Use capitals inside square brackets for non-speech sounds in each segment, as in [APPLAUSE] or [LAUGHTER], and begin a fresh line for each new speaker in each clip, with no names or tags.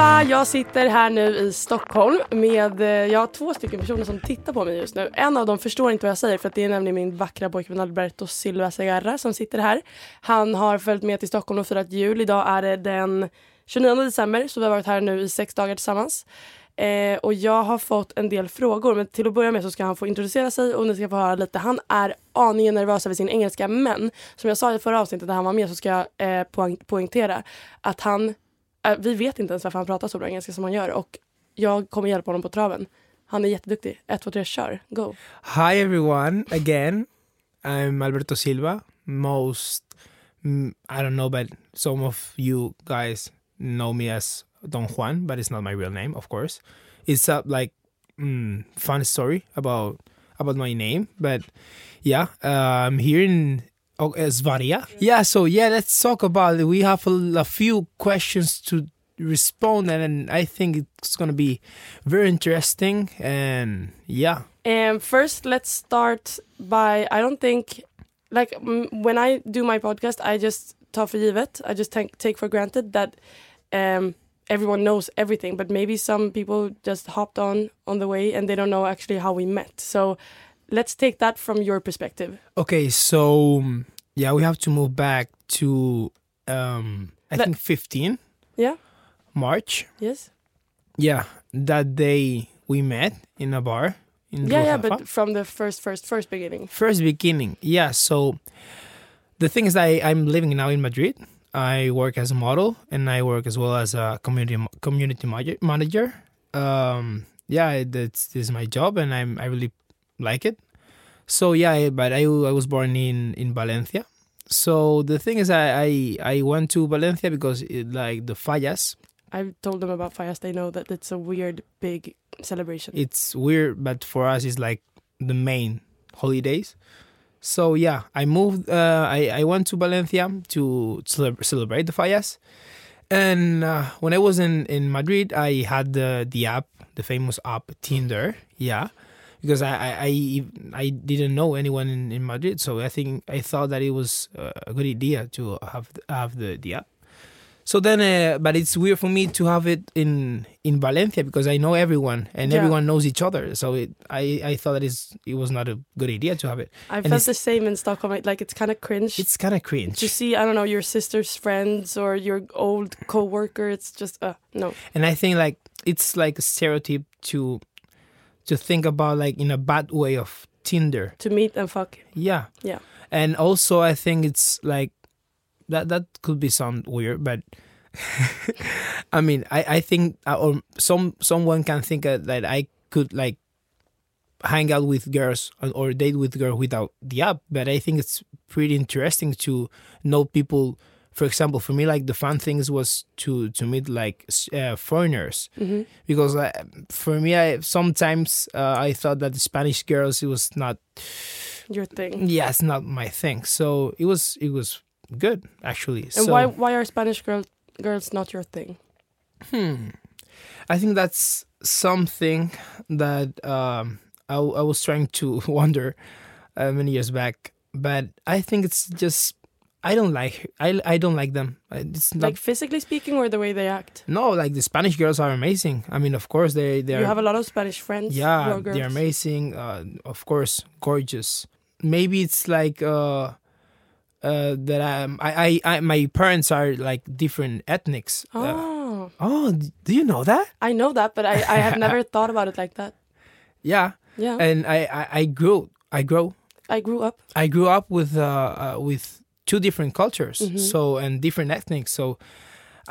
Allihopa! Jag sitter här nu i Stockholm med, eh, jag har två stycken personer som tittar på mig just nu. En av dem förstår inte vad jag säger för att det är nämligen min vackra pojkvän Alberto Silva Segarra som sitter här. Han har följt med till Stockholm och firat jul. Idag är det den 29 december så vi har varit här nu i sex dagar tillsammans. Eh, och jag har fått en del frågor men till att börja med så ska han få introducera sig och ni ska få höra lite. Han är aningen nervös över sin engelska men som jag sa i förra avsnittet när han var med så ska jag eh, poäng poängtera att han Äh, vi vet inte ens varför han pratar så bra engelska som han gör och jag kommer hjälpa honom på traven. Han är jätteduktig. Ett, två, tre, kör. Go.
Hi everyone again. I'm Alberto Silva. Most mm, I don't know, but some of you guys know me as Don Juan, but it's not my real name, of course. It's a like mm, fun story about about my name, but yeah, uh, I'm here in oh, Svaria. Yeah, so yeah, let's talk about it. We have a, a few questions to respond, and I think it's gonna be very interesting. And yeah,
And first, let's start by I don't think like when I do my podcast, I just tar för givet. I just take take for granted that um, everyone knows everything, but maybe some people just hopped on on the way and they don't know actually how we met. So let's take that from your perspective.
Okay, so um, yeah, we have to move back to um I
Let-
think 15
Yeah.
March.
Yes.
Yeah, that day we met in a bar in
Yeah, yeah, but from the first, first, first beginning.
first beginning. Yeah, so the thing is I I'm living now in Madrid. I work as a model and I work as well as a community community manager- manager. Um yeah, that's this is my job and I'm I really like it. So yeah, but I I was born in in Valencia. So the thing is I I, I went to Valencia because it, like the fallas
I've told them about Fires. They know that it's a weird, big celebration.
it's weird, but for us, it's like the main holidays. So yeah, I moved. Uh, I I went to Valencia to celebrate the fallas, and uh, when I was in in Madrid, I had the the app, the famous app Tinder. Yeah, because I I, I, I didn't know anyone in, in Madrid, so I think I thought that it was a good idea to have have the, the app. So then, uh, but it's weird for me to have it in in Valencia because I know everyone and
Yeah.
everyone knows each other. So it, I I thought that it's, it was not a good idea to have it.
I
And
felt the same in Stockholm. Like it's kind of cringe
It's kind of cringe.
to see. I don't know your sister's friends or your old coworker. It's just uh no.
and I think like it's like a stereotype to to think about like in a bad way of Tinder.
To meet and fuck.
Yeah.
Yeah.
And also I think it's like that that could be sound weird, but [LAUGHS] I mean, I I think uh, or some someone can think uh, that I could like hang out with girls or, or date with girls without the app, but I think it's pretty interesting to know people. For example, for me, like the fun things was to to meet like uh, foreigners
hmm
because uh, for me, I sometimes uh, I thought that the Spanish girls it was not
Your thing.
yeah, it's not my thing. So it was it was good actually.
And
so,
why why are Spanish girl, girls not your thing?
Hmm. I think that's something that um, I, I was trying to [LAUGHS] wonder uh, many years back, but I think it's just I don't like I I don't like them. It's not
Like physically speaking, or the way they act.
no like the Spanish girls are amazing. I mean, of course they they
You have a lot of Spanish friends.
yeah
girls.
they're amazing. Uh, of course, gorgeous. Maybe it's like uh, uh, that I'm, I, I I my parents are like different ethnics. Uh,
Oh,
oh, do you know that?
I know that, but I, I have [LAUGHS] never thought about it like that.
Yeah,
Yeah,
and I, I, I grew I grew
I grew up.
I grew up with uh, uh with two different cultures
Mhm.
so and different ethnics so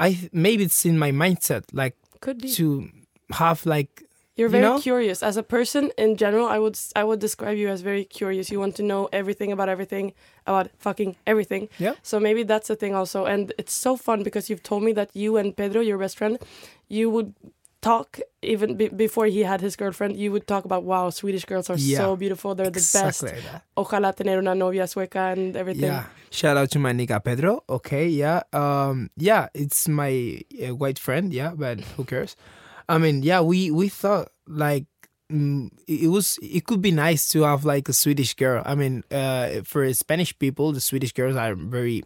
I maybe it's in my mindset like
Could be.
to have like
You're
you
very
know?
curious as a person in general. I would i would describe you as very curious. You want to know everything about everything about fucking everything.
Yeah.
So maybe that's the thing also, and it's so fun because you've told me that you and Pedro, your best friend, you would talk even be- before he had his girlfriend. You would talk about wow, Swedish girls are
Yeah.
so beautiful. They're the best.
exactly that.
Ojalá tener una novia sueca and everything.
Yeah. Shout out to my nigga Pedro. Okay, yeah. Um yeah, it's my uh, white friend, yeah, but who cares? I mean, yeah, we we thought like mm, it it was it could be nice to have like a Swedish girl. I mean, uh for Spanish people, the Swedish girls are very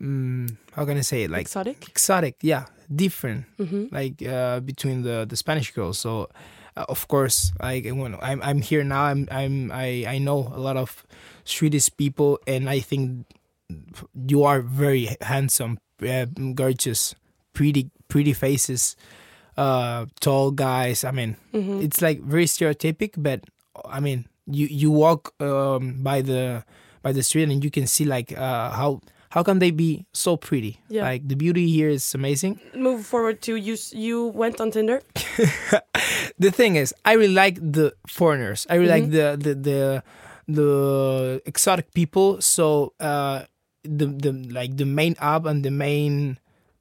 mm, how can I say it? Like
Exotic.
exotic, yeah, different
hmm
like uh, between the the Spanish girls. So uh, of course, like when I'm I'm here now, I'm I'm I I know a lot of Swedish people, and I think you are very handsome, uh, gorgeous, pretty pretty faces, uh, tall guys. I mean,
hmm
it's like very stereotypic, but I mean, you you walk um, by the by the street and you can see like uh, how how can they be so pretty?
Yeah.
Like the beauty here is amazing.
Move forward to you. You went on Tinder. [LAUGHS]
the thing is, I really like the foreigners. I really like the the the the exotic people. So uh, the the like the main app and the main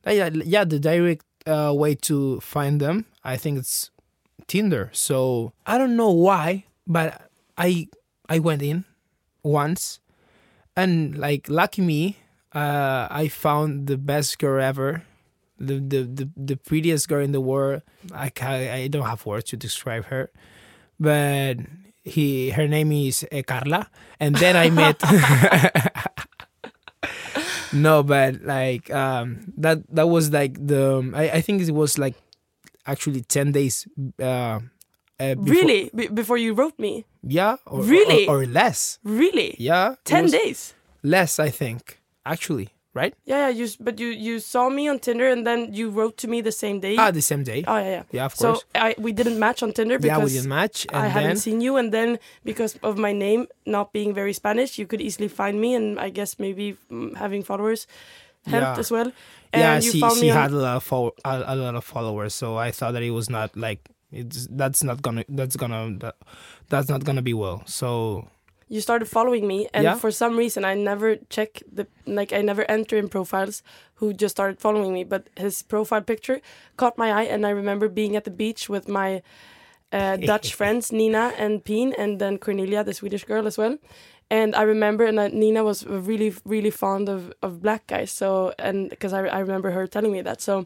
yeah yeah the direct uh, way to find them. I think it's Tinder. So I don't know why, but I I went in once, and like lucky me, uh, I found the best girl ever the the the, the prettiest girl in the world. I I don't have words to describe her, but he her name is uh, Carla, and then I met. [LAUGHS] no, but like um that that was like the I I think it was like actually ten days. Uh, uh, before-
really? B- before you wrote me?
Yeah. Or,
Really?
Or, or less.
Really?
Yeah.
Ten days.
Less, I think. Actually, right?
Yeah, yeah. You, but you you saw me on Tinder and then you wrote to me the same day.
Ah, the same day.
oh yeah, yeah.
Yeah, of
So
course.
I we didn't match on Tinder
yeah, we
because
didn't match,
I
then
hadn't seen you, and then because of my name not being very Spanish, you could easily find me, and I guess maybe mm, having followers helped
Yeah.
as well. And
yeah,
you
she
found
she had a lot of fol- a, a lot of followers, so I thought that it was not like it's that's not gonna that's gonna that, that's not gonna be well. So
you started following me and
Yeah.
for some reason i never check the like i never enter in profiles who just started following me but his profile picture caught my eye and i remember being at the beach with my uh, [LAUGHS] dutch friends nina and peen and then cornelia the swedish girl as well and i remember and that nina was really really fond of, of black guys so and because I, I remember her telling me that so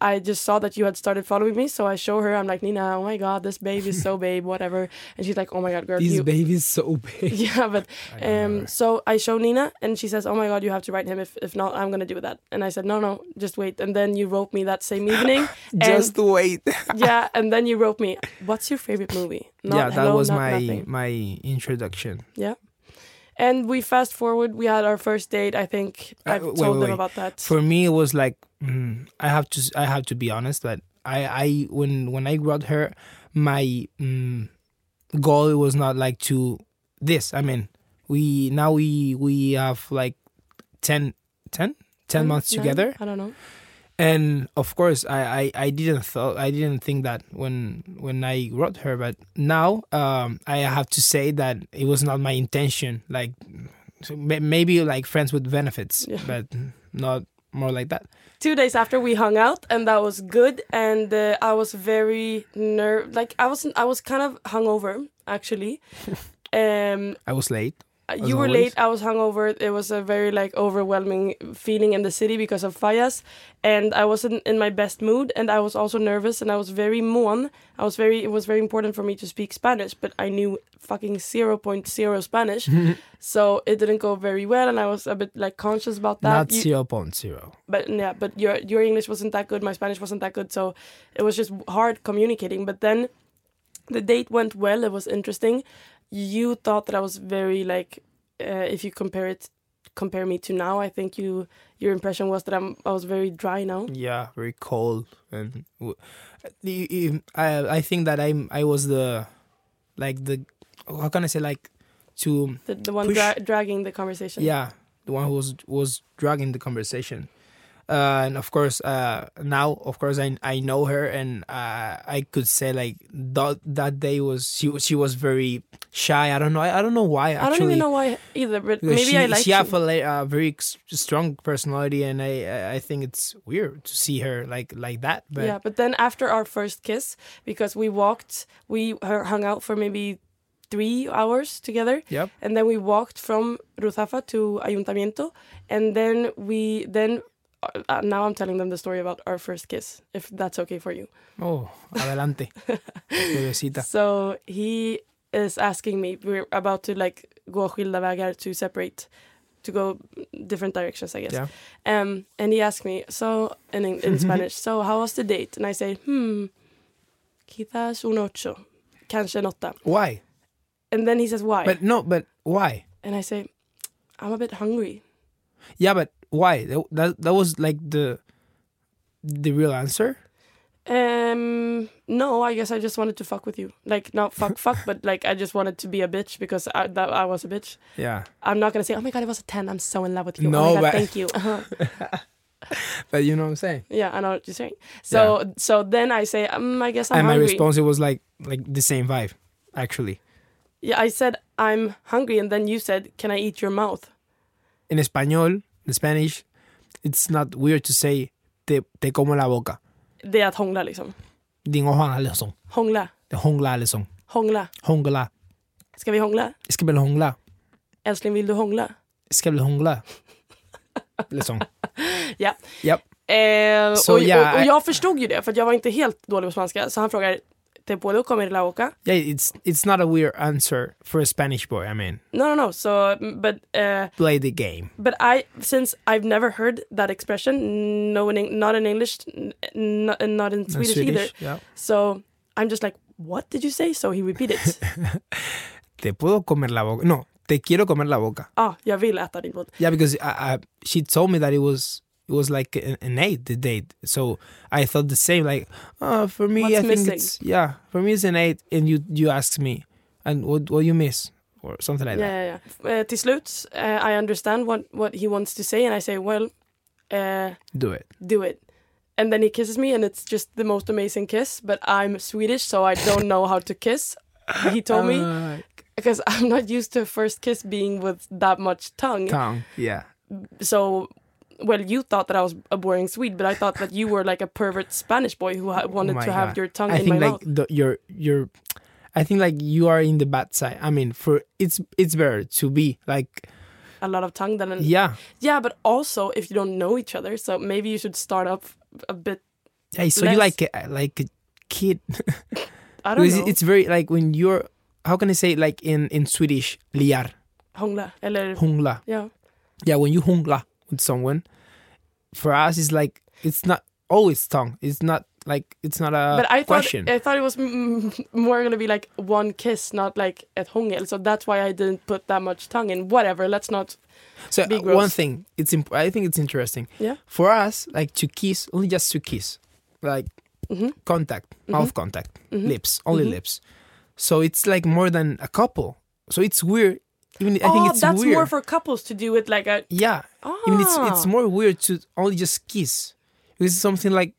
I just saw that you had started following me, so I show her. I'm like, Nina, oh my god, this baby is so babe, whatever. And she's like, oh my god, girl,
This
you.
baby is so big. [LAUGHS]
Yeah, but um, so I show Nina, and she says, "Oh my God, you have to write him. If if not, I'm gonna do that." And I said, "No, no, just wait." And then you wrote me that same evening. [LAUGHS]
Just
and,
wait. [LAUGHS]
yeah, and then you wrote me, "What's your favorite movie?" Not
yeah, that
Hello,
was my
Nothing.
my introduction.
yeah. And we fast forward. We had our first date. I think
Uh,
I've
wait,
told
wait,
them
wait.
about that.
For me, it was like mm, I have to I have to be honest that I I when when I got her, my mm, goal was not like to this. I mean, we now we we have like 10, 10? 10 months
Nine?
together.
I don't know.
and of course I, I i didn't thought i didn't think that when when i wrote her but now um i have to say that it was not my intention like so maybe like friends with benefits
Yeah.
but not more like that
Two days after we hung out, and that was good. And uh, I was very ner like I was I was kind of hungover actually. [LAUGHS] um,
i was late
you were
always.
late. I was hungover. It was a very like overwhelming feeling in the city because of Fallas, and I wasn't in my best mood, and I was also nervous, and I was very mon. I was very. It was very important for me to speak Spanish, but I knew fucking zero point zero Spanish, [LAUGHS] so it didn't go very well, and I was a bit like conscious about that.
not
You-
zero point zero
but yeah, but your your English wasn't that good. My Spanish wasn't that good, so it was just hard communicating. But then the date went well. It was interesting. You thought that I was very like, uh, if you compare it, compare me to now, I think you your impression was that I'm I was very dry now.
yeah very cold and w- you- you- i i think that i'm i was the like the how can i say like to
The the one dra- dragging the conversation.
Yeah, the one who was was dragging the conversation. Uh, and of course, uh, now of course I I know her, and uh, I could say like that that day was she was she was very shy. I don't know. I, I don't know why.
I don't even know why either, but maybe
she,
I like
she
you.
have a uh, very strong personality, and I I- I think it's weird to see her like like that. But
yeah, but then after our first kiss, because we walked, we hung out for maybe three hours together.
Yep.
And then we walked from Ruzafa to Ayuntamiento, and then we then uh, uh, now I'm telling them the story about our first kiss, if that's okay for you.
oh, adelante, [LAUGHS] bebecita.
So he is asking me. We're about to like gå skilda vägar to separate, to go different directions, I guess.
Yeah.
Um, and he asked me, so in, in [LAUGHS] Spanish, so how was the date? And I say, hmm, quizás un ocho, kanske en åtta.
Why?
And then he says, why?
But no, but why?
and I say, I'm a bit hungry.
Yeah, but why? That that, was like the the real answer.
Um, no, I guess I just wanted to fuck with you. Like, not fuck, fuck, but like I just wanted to be a bitch because I, that I was a bitch.
Yeah.
I'm not gonna say, oh my god, it was a ten. I'm so in love with you.
No,
oh my god,
but-
thank you. Uh-huh. [LAUGHS]
But you know what I'm saying?
Yeah, I know what you're saying. So, so then I say, um, I guess I'm
and my
hungry.
response it was like like the same vibe, actually.
Yeah, I said I'm hungry, and then you said, "Can I eat your mouth?"
In español, in Spanish, it's not weird to say te, te como la boca.
Det är att hångla liksom.
Din hångla liksom.
Hångla,
Det hångla liksom.
hångla.
Hångla.
Ska vi hångla?
Ska väl hångla?
Älskling, vill du hångla?
Ska väl hångla? [LAUGHS] Liksom.
Ja.
Japp.
Eh, och,
ja,
och, och jag förstod ju det, för jag var inte helt dålig på spanska. Så han frågar, ¿te puedo comer la boca?
Yeah, it's it's not a weird answer for a Spanish boy. I mean,
No, no, no. So, but uh,
play the game.
but I since I've never heard that expression, no in not in English, not, not in
No,
Swedish, either.
Yeah.
So I'm just like, what did you say? So he repeated. [LAUGHS]
Te puedo comer la boca. No, te quiero comer la boca.
ah, jag vill äta din båt.
Yeah, because I, I, she told me that it was it was like an, an eight the date. So I thought the same. Like, uh, for me,
What's
I think
missing?
it's yeah. For me, it's an eight, and you you asked me, and what what you miss or something like
Yeah,
that.
yeah, yeah. Uh, till slut, uh, I understand what what he wants to say, and I say, well, uh,
Do it.
do it. And then he kisses me, and it's just the most amazing kiss. But I'm Swedish, so I don't know how to kiss. He told me
Uh,
because [LAUGHS] I'm not used to a first kiss being with that much tongue.
tongue. Yeah.
So, well, you thought that I was a boring Swede, but I thought that you were like a pervert Spanish boy who ha- wanted
Oh
to have your tongue
I
in
think
my
like
mouth.
the, you're you're. I think like you are in the bad side. I mean, for it's it's better to be like
A lot of tongue than an
yeah.
Yeah, but also if you don't know each other, so maybe you should start off a bit
Hey, so you like a, like a kid. [LAUGHS]
I don't know.
it's very like when you're how can I say like in in Swedish liar
Hångla. Eller,
hungla.
yeah.
Yeah, when you hungla with someone, for us it's like it's not always tongue. It's not like it's not a
but I thought. I thought it was mm, more gonna be like one kiss, not like at hångel. So that's why I didn't put that much tongue in. Whatever. Let's not.
so
be
uh, one thing, it's imp- I think it's interesting.
Yeah.
For us, like to kiss, only just to kiss, like
Mhm.
contact, mouth contact,
Mhm.
lips, only
Mhm.
lips. So it's like more than a couple. So it's weird. Even I
oh,
think it's
that's
weird.
more for couples to do it like a.
yeah.
Ah.
Even it's it's more weird to only just kiss. It's something like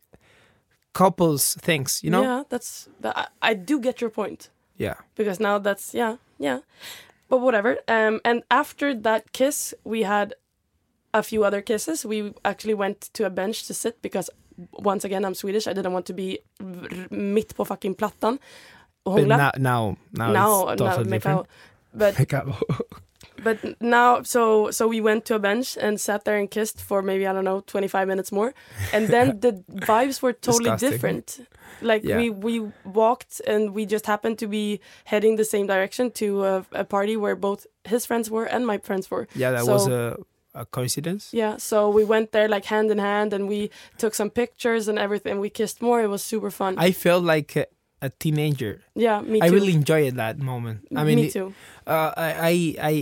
couples things, you know?
Yeah, that's. That, I, I do get your point.
Yeah.
because now that's yeah yeah but whatever um and after that kiss we had a few other kisses we actually went to a bench to sit because once again i'm swedish i didn't want to be mitt på fucking plattan
But now now now,
now,
it's totally
make
different.
But [LAUGHS] but now so so we went to a bench and sat there and kissed for maybe i don't know 25 minutes more. And then [LAUGHS] the vibes were totally
Disgusting.
different. Like
Yeah.
we we walked and we just happened to be heading the same direction to a, a party where both his friends were and my friends were.
Yeah, that
So-
was a, a coincidence.
yeah so we went there like hand in hand and we took some pictures and everything. We kissed more. It was super fun.
I felt like uh, a, teenager.
yeah me too
I really enjoyed that moment. I mean,
me too
uh, I, I I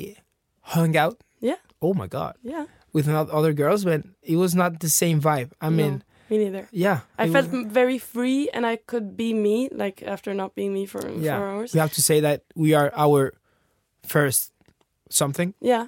hung out.
Yeah.
Oh my god,
yeah
with not other girls, but it was not the same vibe. I mean,
no, me neither
yeah,
I felt
was-
very free and I could be me, like after not being me for
yeah.
four hours.
We have to say that we are our first something.
Yeah,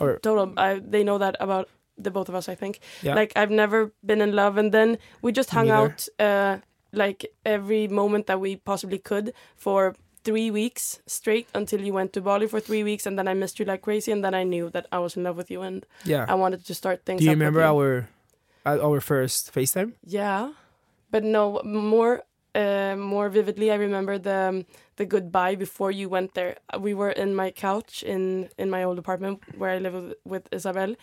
Or-
total. I, they know that about the both of us. I think.
Yeah.
Like I've never been in love, and then we just hung out uh, like every moment that we possibly could for three weeks straight until you went to Bali for three weeks, and then I missed you like crazy, and then I knew that I was in love with you, and
Yeah.
I wanted to start things.
Do you remember our uh, our first FaceTime?
Yeah, but no more. Uh, more vividly, I remember the um, the goodbye before you went there. We were in my couch in in my old apartment where I live with, with Isabel,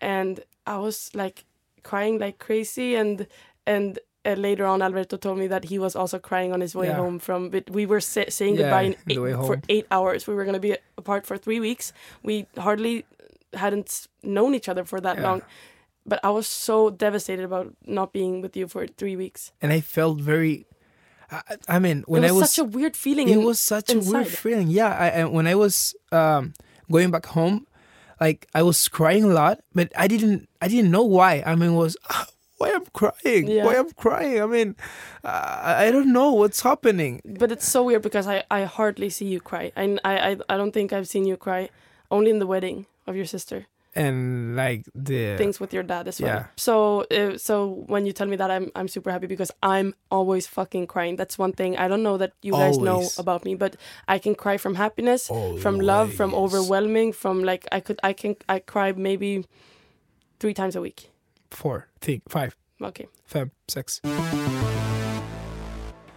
and I was like crying like crazy. And and uh, later on, Alberto told me that he was also crying on his way
Yeah.
home from. But we were sa- saying
Yeah,
goodbye eight, for eight hours. We were gonna be apart for three weeks. We hardly hadn't known each other for that
Yeah.
long. But I was so devastated about not being with you for three weeks.
And I felt very. I, I mean, when
it
I
was,
was
such a weird feeling.
it
in-
was such a weird feeling. Yeah, I, I when I was um, going back home, like I was crying a lot, but I didn't I didn't know why. I mean, it was why I'm crying?
Yeah.
Why I'm crying? I mean, uh, I don't know what's happening.
but it's so weird because I, I hardly see you cry. I, I, I, I don't think I've seen you cry only in the wedding of your sister.
And like the
Things with your dad as well.
Yeah.
So uh, so when you tell me that, I'm I'm super happy because I'm always fucking crying. That's one thing I don't know that you guys know about me, but I can cry from happiness, from love, from
Always.
overwhelming, from like I could I can I cry maybe three times a week.
Four, think five,
Okay.
five, six.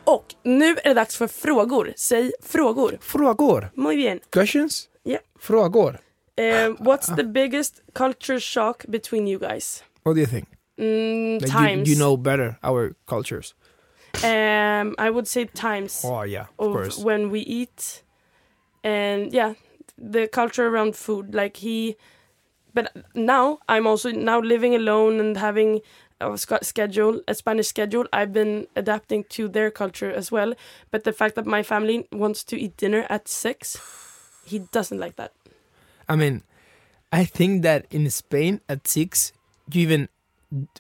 Och nu är det dags för frågor. Säg frågor.
Frågor,
Muy bien.
questions.
Yeah.
Frågor.
Um, what's the biggest culture shock between you guys?
What do you think?
Mm,
Like
times.
You, you know better our cultures.
Um, I would say times
Oh yeah, of,
of
course.
when we eat, and yeah, the culture around food. Like he, but now I'm also now living alone and having a schedule, a Spanish schedule. I've been adapting to their culture as well. But the fact that my family wants to eat dinner at six, he doesn't like that.
I mean, I think that in Spain at six, you even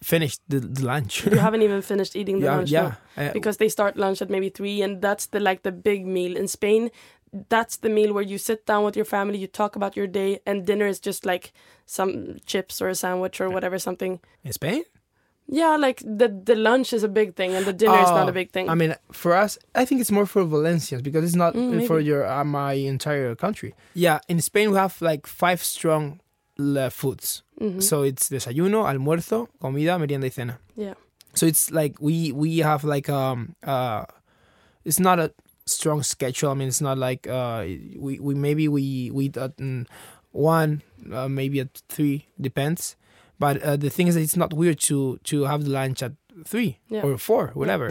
finished the, the lunch.
You [LAUGHS] haven't even finished eating the
yeah,
lunch. no.
Uh,
because they start lunch at maybe three and that's the like the big meal in spain that's the meal where you sit down with your family you talk about your day and dinner is just like some chips or a sandwich or whatever something
in Spain,
yeah like the the lunch is a big thing and the dinner is not
Oh,
a big thing
I mean, for us, I think it's more for Valencians because it's not
Mm,
for your uh, my entire country. Yeah, in Spain we have like five strong uh, foods.
Mhm.
So it's desayuno, almuerzo, comida, merienda y cena.
yeah
So it's like we we have like um uh, it's not a strong schedule. I mean, it's not like uh we we maybe we we eat at mm, one, uh, maybe at three, depends. But uh, the thing is, that it's not weird to to have the lunch at three
Yeah.
or four, whatever.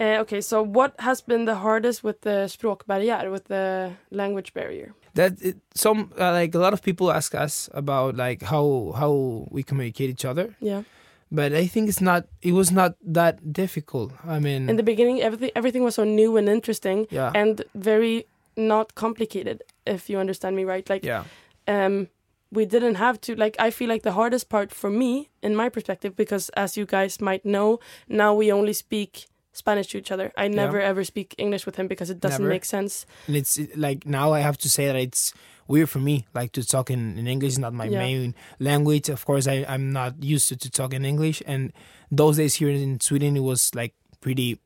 Uh, okay, so what has been the hardest with the språkbarriär, with the language barrier?
That it, some uh, like a lot of people ask us about like how how we communicate each other,
Yeah.
but I think it's not. It was not that difficult. I mean,
In the beginning, everything everything was so new and interesting,
yeah,
and very not complicated. If you understand me right, like
yeah,
um, we didn't have to. Like I feel like the hardest part for me, in my perspective, because as you guys might know, now we only speak Spanish to each other. I never ever speak English with him because it doesn't
Never.
make sense.
and it's like now I have to say that it's weird for me like to talk in, in English is not my
Yeah.
main language. Of course, I I'm not used to to talk in English, and those days here in Sweden it was like pretty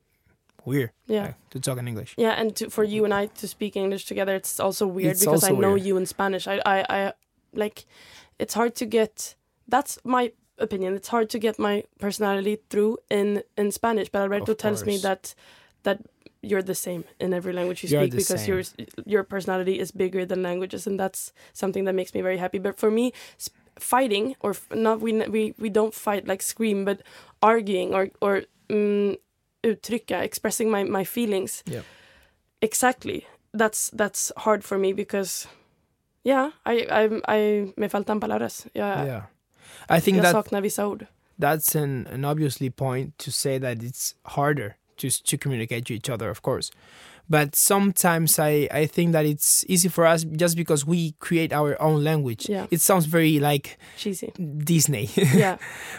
weird
Yeah.
like, to talk in English.
Yeah, and to, for you and I to speak English together, it's also weird
It's
because I know
weird.
you in Spanish. I, I, I, like, it's hard to get. That's my opinion. It's hard to get my personality through in in Spanish. But Alberto tells me that that you're the same in every language you
You're
speak because
same.
your your personality is bigger than languages, and that's something that makes me very happy. But for me, sp- fighting or f- not, we we we don't fight like scream, but arguing or or mm, uttrycka, expressing my my feelings.
Yeah.
exactly. That's that's hard for me because yeah I I I me faltan palabras. Jag,
yeah, I think
jag
that
saknar vissa ord.
that's an, an obviously point to say that it's harder to to communicate to each other, of course. But sometimes I, I think that it's easy for us just because we create our own language.
Yeah.
It sounds very like
cheesy
Disney. [LAUGHS]
yeah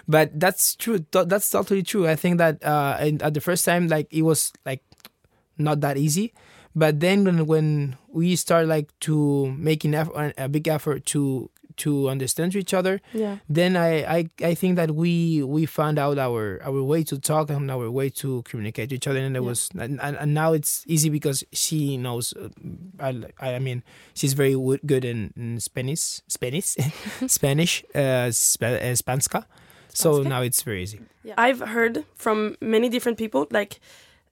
but that's true. That's totally true. I think that uh, at the first time, like it was like not that easy. But then when, when we start like to making eff- a big effort to to understand each other,
yeah
then I, I, I think that we we found out our our way to talk and our way to communicate to each other, and it
Yeah.
was and, and and now it's easy because she knows. Uh, I, I mean, she's very wo- good in, in Spanish, Spanish, [LAUGHS] Spanish, uh, Sp- uh, Spanska. So
Spanska?
now it's very easy. Yeah.
I've heard from many different people like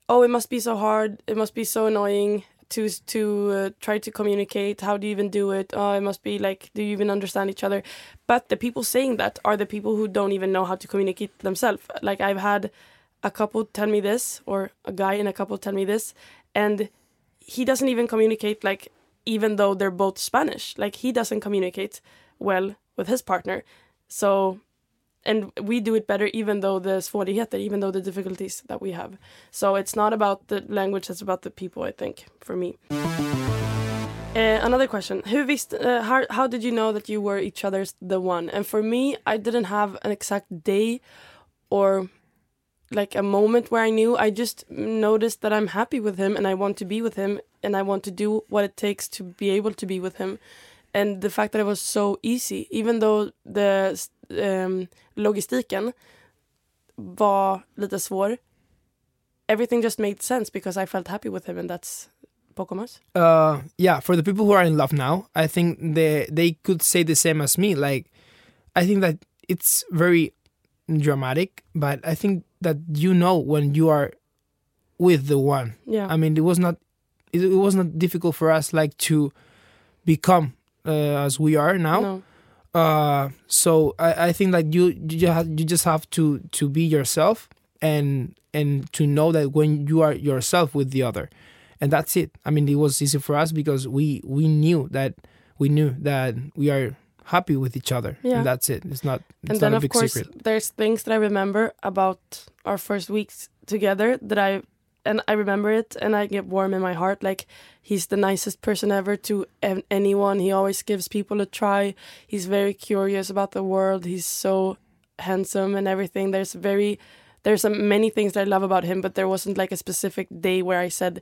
oh it must be so hard it must be so annoying to to uh, try to communicate how do you even do it? Oh it must be like do you even understand each other? But the people saying that are the people who don't even know how to communicate themselves. Like I've had a couple tell me this or a guy and a couple tell me this and he doesn't even communicate like even though they're both Spanish. Like he doesn't communicate well with his partner. So and we do it better even though the svårigheter even though the difficulties that we have. So it's not about the language it's about the people i think for me. Uh, another question. Who uh, how, how did you know that you were each other's the one? And for me i didn't have an exact day or like a moment where i knew. I just noticed that i'm happy with him and i want to be with him and i want to do what it takes to be able to be with him. And the fact that it was so easy even though the um, logistiken var lite svår everything just made sense because I felt happy with him and that's oss.
Uh, yeah, for the people who are in love now, I think they they could say the same as me. Like, I think that it's very dramatic, but I think that you know when you are with the one.
Yeah.
I mean, it was not it, it was not difficult for us like to become uh, as we are now.
No.
Uh, so I, I think like you you just have, you just have to to be yourself and and to know that when you are yourself with the other, and that's it. I mean, it was easy for us because we we knew that we knew that we are happy with each other,
Yeah.
and that's it. It's not it's
and
not
then
a
of
big
course
secret.
there's things that I remember about our first weeks together that I and I remember it and I get warm in my heart like he's the nicest person ever to anyone. He always gives people a try. He's very curious about the world. He's so handsome and everything. There's very there's some, many things that I love about him but there wasn't like a specific day where I said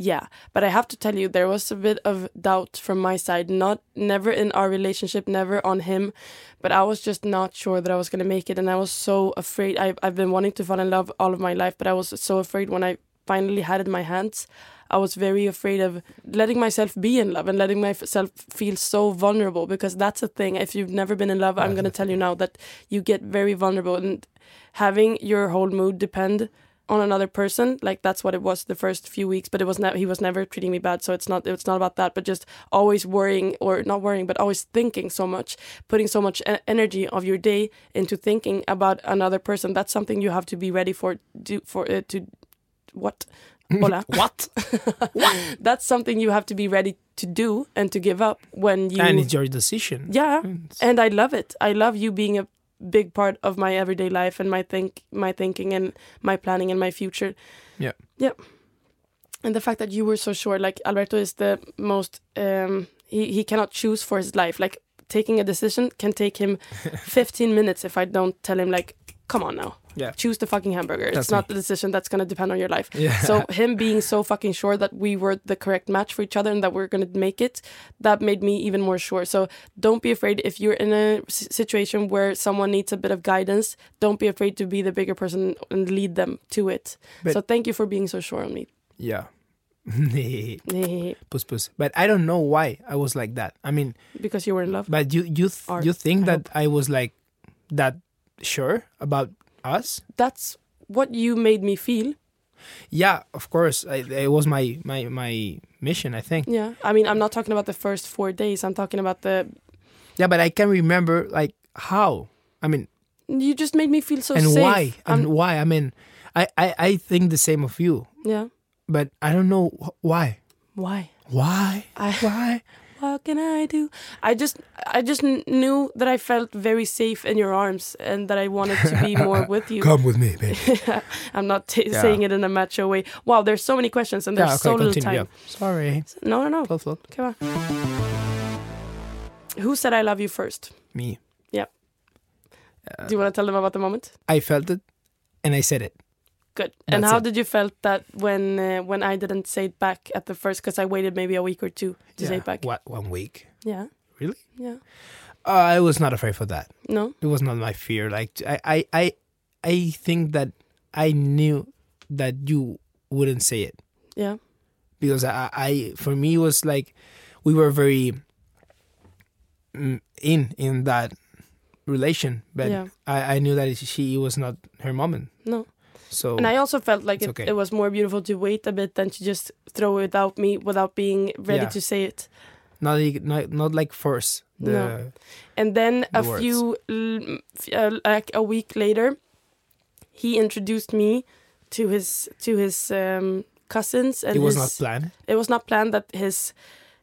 yeah. But i have to tell you there was a bit of doubt from my side. Not never in our relationship never on him but i was just not sure that i was going to make it and i was so afraid. I, i've been wanting to fall in love all of my life but i was so afraid when i finally had in my hands i was very afraid of letting myself be in love and letting myself feel so vulnerable because that's a thing if you've never been in love i'm going to tell you now that you get very vulnerable and having your whole mood depend on another person. Like that's what it was the first few weeks, but it was never he was never treating me bad. So it's not it's not about that, but just always worrying or not worrying, but always thinking so much, putting so much energy of your day into thinking about another person. That's something you have to be ready for. Do for uh, to what. [LAUGHS] Hola. [LAUGHS]
What?
That's something you have to be ready to do and to give up when you
and it's your decision.
yeah,
It's-
and I love it. I love you being a big part of my everyday life and my think, my thinking, and my planning and my future.
Yeah.
yeah. And the fact that you were so sure, like Alberto is the most. Um, he he cannot choose for his life. Like taking a decision can take him [LAUGHS] 15 minutes if I don't tell him like, come on now,
Yeah.
choose the fucking hamburger.
That's
it's not
me.
the decision that's gonna depend on your life.
Yeah.
So him being so fucking sure that we were the correct match for each other and that we're gonna make it, that made me even more sure. So don't be afraid if you're in a situation where someone needs a bit of guidance. Don't be afraid to be the bigger person and lead them to it.
But-
so thank you for being so sure on me.
yeah. [LAUGHS] [LAUGHS] puss puss. But I don't know why I was like that. I mean, because
you were in love.
but you you th- you think
I
that I was like that sure about us?
That's what you made me feel.
Yeah, of course. I, it was my my my mission. I think.
Yeah. I mean, I'm not talking about the first four days. I'm talking about the.
Yeah, but I can remember like how. I mean,
You just made me feel so
and
safe.
why and
I'm-
why? I mean, I, I I think the same of you,
yeah.
but I don't know wh- why.
Why?
Why?
I.
Why? [LAUGHS]
what can I do? I just I just knew that I felt very safe in your arms and that I wanted to be more [LAUGHS] with you.
Come with me, baby. [LAUGHS]
I'm not t-
Yeah.
saying it in a macho way. Wow, there's so many questions and there's
yeah, okay,
so little time.
Yeah. Sorry.
No, no, no.
Float, float.
Come on. Who said I love you first?
Me. Yeah.
Do you want to tell them about the moment?
I felt it, and I said it.
Good. and
That's
how
it.
did you felt that when uh, when I didn't say it back at the first? Because I waited maybe a week or two to say it back.
What? One week?
Yeah.
Really?
Yeah.
Uh, I was not afraid for that.
No.
It was not my fear. Like I, I, I, I think that I knew that you wouldn't say it
Yeah.
because I, I for me it was like we were very mm, in in that relation, but
Yeah.
I, I knew that she was not her moment.
No.
So
And I also felt like it,
okay.
it was more beautiful to wait a bit than to just throw it out me without being ready
Yeah.
to say it.
not like- not not like force the
No. And then a
words.
few, uh, like a week later, he introduced me to his to his um, cousins, and
it was
his,
not planned.
It was not planned that his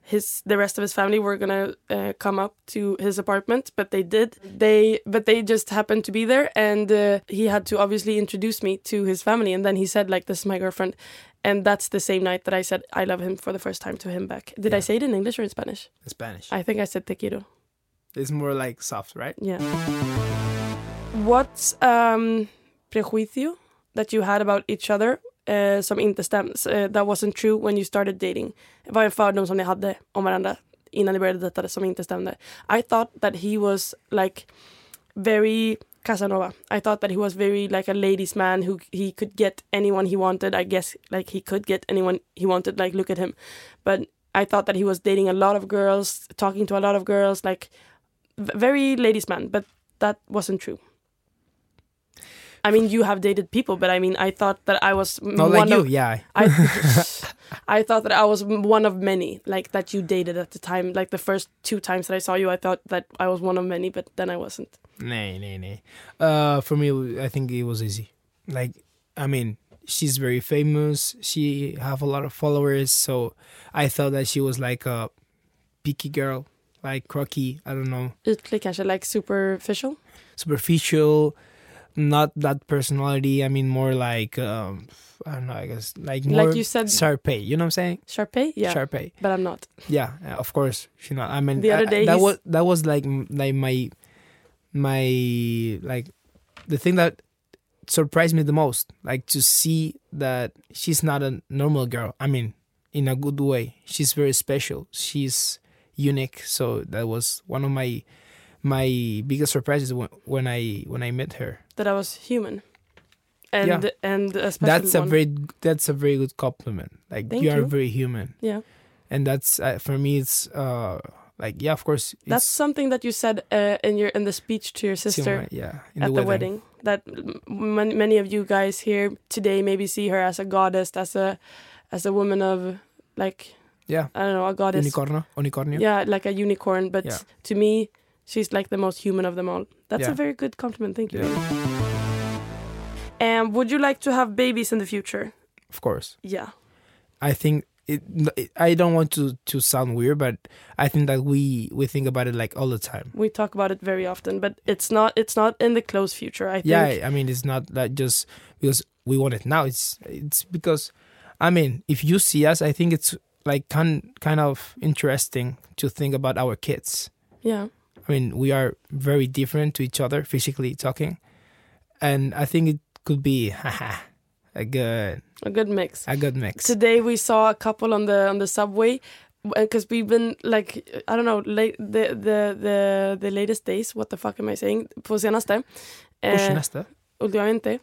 his the rest of his family were gonna uh, come up to his apartment, but they did. They but they just happened to be there, and uh, he had to obviously introduce me to his family, and then he said like, "This is my girlfriend." And that's the same night that I said I love him for the first time to him back. Did I say it in English or in Spanish?
in Spanish.
I think I said te quiero.
it's more like soft, right?
Yeah. What's um prejuicio that you had about each other eh, som inte eh, that wasn't true when you started dating? Vad är en fördom som ni hade om varandra innan ni började dejta som inte stämde? I thought that he was like very Casanova. I thought that he was very like a ladies man who he could get anyone he wanted. I guess like he could get anyone he wanted. Like look at him, but I thought that he was dating a lot of girls, talking to a lot of girls, like very ladies man. But that wasn't true. I mean, you have dated people, but I mean, I thought that I was
Not
one
like you,
of,
yeah.
I, [LAUGHS] [LAUGHS] I thought that I was one of many, like that you dated at the time. Like the first two times that I saw you, I thought that I was one of many, but then I wasn't.
Nay, nay, nay. Uh, for me, I think it was easy. Like, I mean, she's very famous. She have a lot of followers, so I thought that she was like a picky girl, like crocky. I don't know,
Ytlig kanske, like superficial.
superficial, not that personality. I mean, more like um, I don't know. I guess like more Like
you said-
Sharpay. You know what I'm saying?
Sharpay, yeah,
Sharpay.
but I'm not.
Yeah, of course. She not. I mean,
The other
I-
day
that
he's-
was that was like like my my like the thing that surprised me the most, like to see that she's not a normal girl. I mean, in a good way. She's very special. She's unique. So that was one of my my biggest surprises when, when I when I met her.
That I was human, and
Yeah.
and a
That's a
one.
very that's a very good compliment. Like
Thank
you are
you.
very human,
yeah.
and that's uh, for me. It's uh like yeah, of course.
That's something that you said uh, in your in the speech to your sister
way, yeah, in
at the, wedding. that m- many of you guys here today maybe see her as a goddess, as a as a woman of like
Yeah.
I don't know, a goddess.
unicorn unicorn
Yeah, like a unicorn. But
Yeah.
to me, she's like the most human of them all. That's a very good compliment. Thank you.
Yeah.
And would you like to have babies in the future?
Of course.
Yeah.
I think it, it- I don't want to to sound weird, but I think that we we think about it like all the time.
We talk about it very often, but it's not it's not in the close future. I think
Yeah, I mean it's not that just because we want it now. It's it's because I mean if you see us, I think it's like kind kind of interesting to think about our kids.
yeah.
I mean we are very different to each other physically talking, and I think it could be a good
A good mix.
a good mix.
Today we saw a couple on the on the subway because we've been like I don't know late, the the the the latest days. What the fuck am I saying? På senaste.
Push
Eh,
nästa.
ultimamente.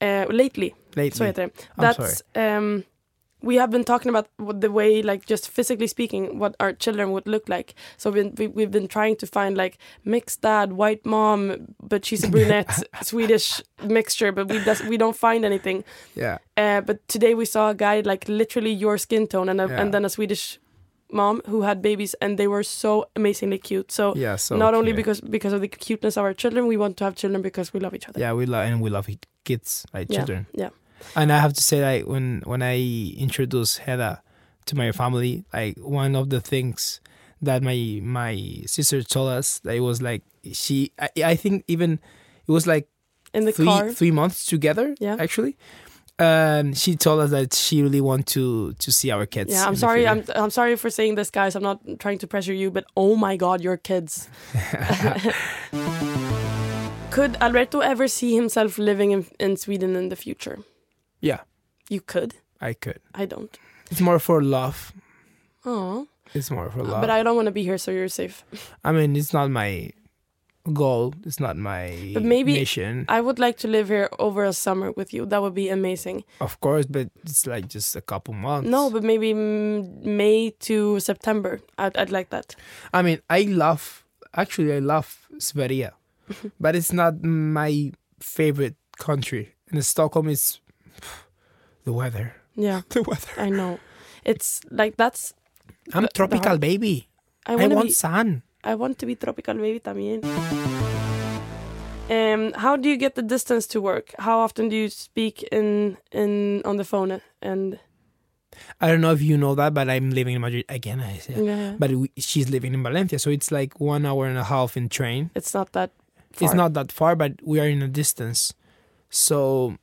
Eh, lately.
Lately.
Så heter det.
I'm
That's um, we have been talking about what the way, like just physically speaking, what our children would look like. So we've been, we, we've been trying to find like mixed dad, white mom, but she's a brunette, [LAUGHS] [LAUGHS] Swedish mixture, but we does, we don't find anything.
Yeah.
Uh, but today we saw a guy like literally your skin tone, and a,
Yeah.
and then a Swedish mom who had babies, and they were so amazingly cute. So.
Yeah. So
not only because because of the cuteness of our children, we want to have children because we love each other.
yeah we love and we love kids like
Yeah,
children
yeah.
And i have to say like when when i introduced Hedda to my family like one of the things that my my sister told us that it was like she i, I think even it was like
In the
three
car.
three months together
Yeah.
actually and she told us that she really want to to see our kids
Yeah, I'm sorry. I'm. I'm sorry for saying this, guys. I'm not trying to pressure you, but oh my God, your kids. [LAUGHS] could Alberto ever see himself living in, in Sweden in the future?
Yeah
You could.
i could
I don't.
it's more for love
Oh,
it's more for uh, love
but I don't want to be here, so you're safe. [LAUGHS]
I mean, it's not my goal. It's not my
But maybe-
mission,
I would like to live here over a summer with you. That would be amazing.
of course. But it's like just a couple months.
No, but maybe May to September. I'd, I'd like that.
I mean, I love. Actually, I love Sverige, [LAUGHS] but it's not my favorite country. And Stockholm is the weather.
Yeah, [LAUGHS]
The weather.
I know. It's like that's.
I'm tropical baby.
I
I,
want be.
sun.
I want to be tropical baby también. Um, how do you get the distance to work? How often do you speak in in on the phone? And
I don't know if you know that, but I'm living in Madrid again. I say.
yeah,
But we, she's living in Valencia, so it's like one hour and a half in train.
it's not that. Far.
It's not that far, but we are in a distance. So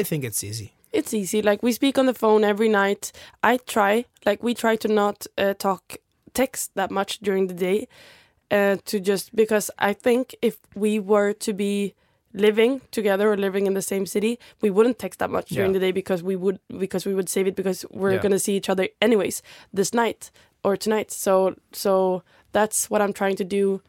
I think it's easy.
It's easy. Like we speak on the phone every night. I try. Like we try to not uh, talk text that much during the day. Uh, to just because I think if we were to be living together or living in the same city, we wouldn't text that much during
Yeah.
the day because we would because we would save it because we're
Yeah.
gonna see each other anyways this night or tonight. So so that's what I'm trying to do.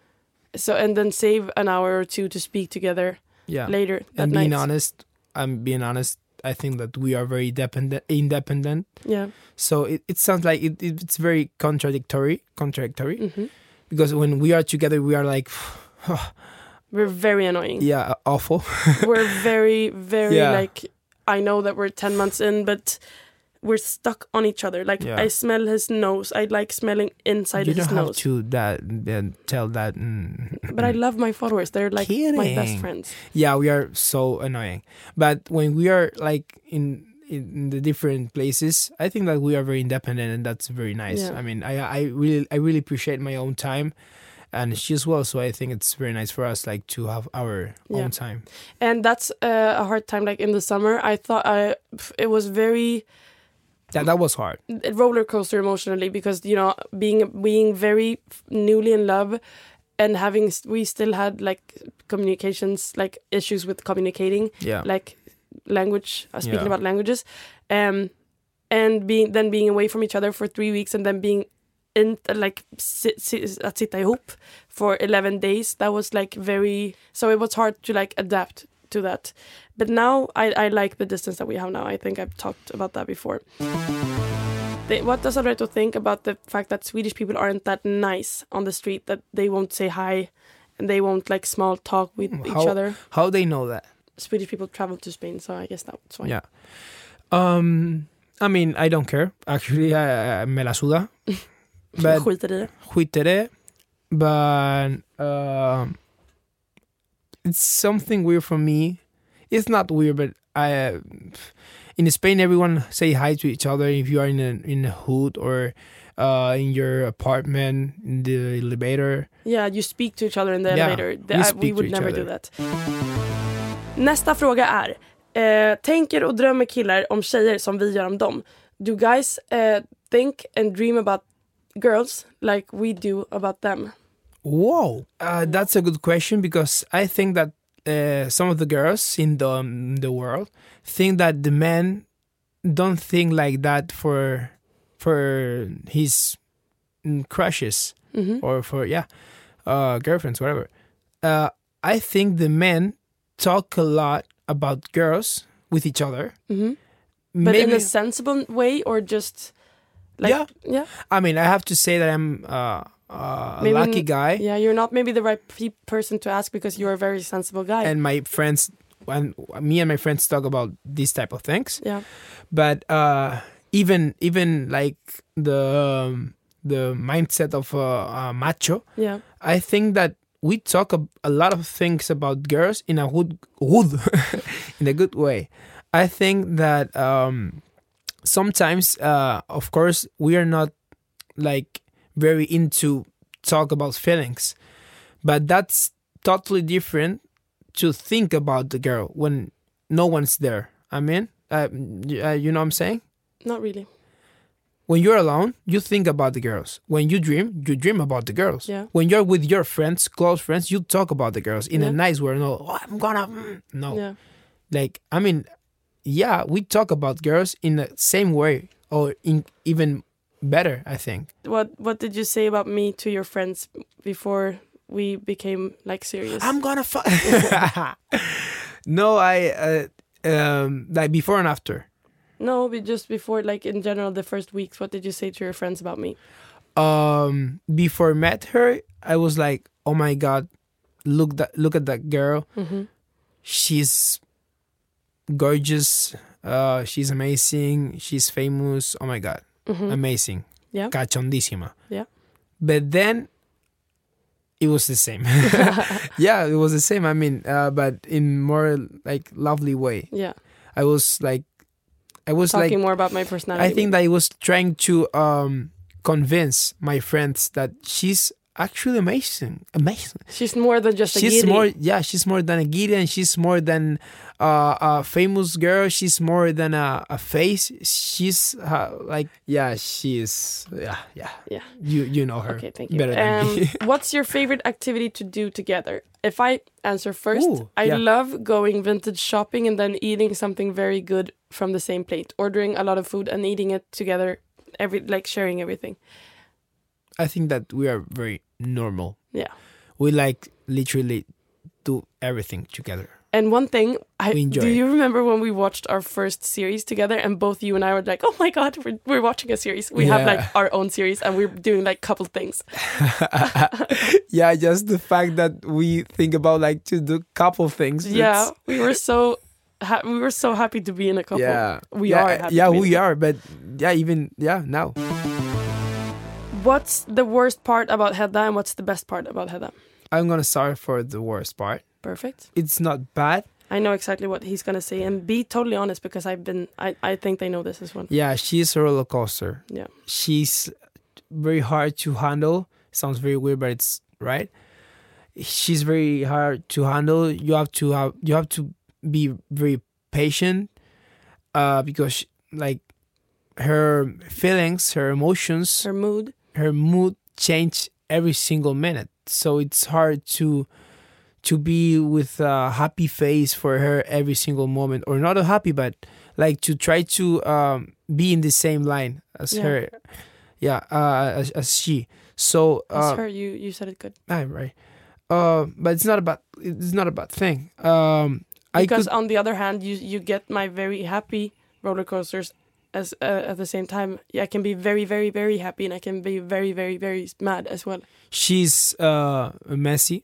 So and then save an hour or two to speak together
Yeah.
later that
and being
night.
honest, I'm being honest. I think that we are very dependent, independent.
Yeah.
So it, it sounds like it, it, it's very contradictory, contradictory.
hmm
Because when we are together, we are like, [SIGHS] [SIGHS]
We're very annoying.
yeah, awful. [LAUGHS]
we're very very
Yeah.
like i know that we're 10 months in but we're stuck on each other like
Yeah.
i smell his nose i like smelling inside
you
his
don't have to that then tell that. mm,
but i love my followers they're like my best friends
yeah, we are so annoying. But when we are like in in the different places, I think that we are very independent, and that's very nice.
Yeah.
I mean, I I really I really appreciate my own time, and she as well. So I think it's very nice for us like to have our
Yeah.
own time.
and that's uh, a hard time like in the summer i thought i it was very
That that was hard.
roller coaster emotionally because you know being being very newly in love and having we still had like communications like issues with communicating
Yeah.
like language uh, speaking
Yeah.
about languages um and being then being away from each other for three weeks and then being in like sit, sit, sitta ihop for 11 days that was like very so it was hard to like adapt to that but now I, I like the distance that we have now i think i've talked about that before they, what does Alberto think about the fact that Swedish people aren't that nice on the street that they won't say hi and they won't like small talk with each other
How they know that?
Swedish people travel to Spain, so I guess that's why.
Yeah. Um, I mean, I don't care. Actually, I, I me la suda. [LAUGHS] But
skiter i det.
skit i det. But um, it's something weird for me. It's not weird, but I uh, in Spain everyone say hi to each other if you are in a in a hood or uh, in your apartment in the elevator.
Yeah, you speak to each other in the
Yeah,
elevator. The-
we
I-
speak
we
to
would
each
never
other.
do that. Nästa fråga är. Eh, tänker och drömmer killar om tjejer som vi gör om dem? Do guys eh, think and dream about girls like we do about them?
Whoa, uh, that's a good question because I think that uh, some of the girls in the um, the world think that the men don't think like that for for his mm, crushes
Mhm.
or for yeah uh, girlfriends whatever. Uh, I think the men talk a lot about girls with each other.
Mhm. But in a sensible way or just like
Yeah.
yeah.
I mean, I have to say that I'm uh, uh, a
Maybe
lucky guy.
Yeah, you're not maybe the right pe- person to ask because you're a very sensible guy.
and my friends and me and my friends talk about these type of things
yeah.
but uh even even like the um, the mindset of a, a macho
Yeah.
i think that we talk a, a lot of things about girls in a good good [LAUGHS] in a good way i think that um sometimes uh of course we are not like very into talk about feelings but that's totally different to think about the girl when no one's there i mean uh, uh, you know what i'm saying
Not really.
when you're alone you think about the girls when you dream you dream about the girls
Yeah.
when you're with your friends close friends you talk about the girls in
Yeah.
a nice way no oh, i'm gonna mm," no
Yeah.
like i mean yeah we talk about girls in the same way or in even better i think.
What what did you say about me to your friends before we became like serious?
i'm gonna fuck [LAUGHS] no i uh, um like before and after.
No, but just before, like in general, the first weeks, what did you say to your friends about me?
um before I met her i was like oh my god look that look at that girl.
Hmm
she's gorgeous. Uh she's amazing. She's famous. Oh my god
hmm
amazing
Yeah.
cachondísima
Yeah.
but then it was the same [LAUGHS] [LAUGHS] yeah it was the same i mean uh but in more like lovely way
Yeah.
i was like i was
Talking
like
more about my personality.
I think that I was trying to um, convince my friends that she's actually amazing. Amazing.
she's more than just a
she's more, yeah, she's more than a Gideon. She's more than uh, a famous girl. She's more than a, a face. She's uh, like, yeah, she is. Yeah, yeah.
Yeah.
You you know her.
Okay, thank you.
Better than
Um,
me. [LAUGHS]
what's your favorite activity to do together? If I answer first,
Ooh,
I
yeah.
love going vintage shopping and then eating something very good from the same plate. Ordering a lot of food and eating it together, every like sharing everything.
I think that we are very normal.
Yeah.
We like literally do everything together.
And one thing, I do you remember when we watched our first series together and both you and I were like, "Oh my god, we're we're watching a series. We have like our own series and we're doing like couple things." [LAUGHS]
yeah, just the fact that we think about like to do couple things.
Yeah, we were so ha- we were so happy to be in a couple.
Yeah,
we
yeah,
are.
Yeah, we are. But yeah, even yeah, now
What's the worst part about Hedda and what's the best part about Hedda?
I'm gonna start for the worst part.
Perfect.
It's not bad.
I know exactly what he's gonna say, and be totally honest because I've been. I I think they know this as well.
Yeah, she's a roller coaster.
Yeah.
She's very hard to handle. Sounds very weird, but it's right. She's very hard to handle. You have to have you have to be very patient, uh, because like her feelings, her emotions,
Her mood.
Her mood change every single minute so it's hard to to be with a happy face for her every single moment or not a happy but like to try to um, be in the same line as
Yeah.
her yeah uh, as, as she so
As
uh,
her, you you said it good.
ah, right uh, but it's not about it's not a bad thing um, I
Because
could
on the other hand, you you get my very happy roller coasters. As uh, at the same time, I can be very, very, very happy, and I can be very, very, very mad as well.
she's uh, messy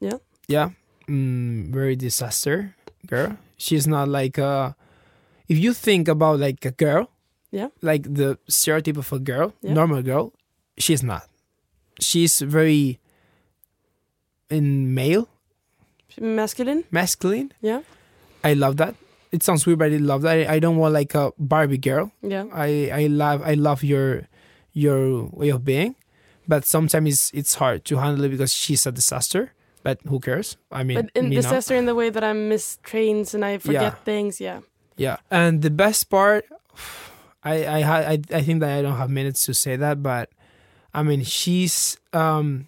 Yeah.
yeah mm, very disaster girl. She's not like uh if you think about like a girl,
Yeah.
like the stereotype of a girl,
Yeah.
normal girl, she's not. She's very in male,
Masculine?
masculine.
Yeah.
I love that. It sounds weird, but I love that. I, I don't want like a Barbie girl.
Yeah.
I I love I love your your way of being, but sometimes it's it's hard to handle it because she's a disaster. But who cares? I mean,
But in disaster in the way that I miss trains and I forget
Yeah.
things, yeah.
Yeah, and the best part, [SIGHS] I I I I think that I don't have minutes to say that, but I mean she's um,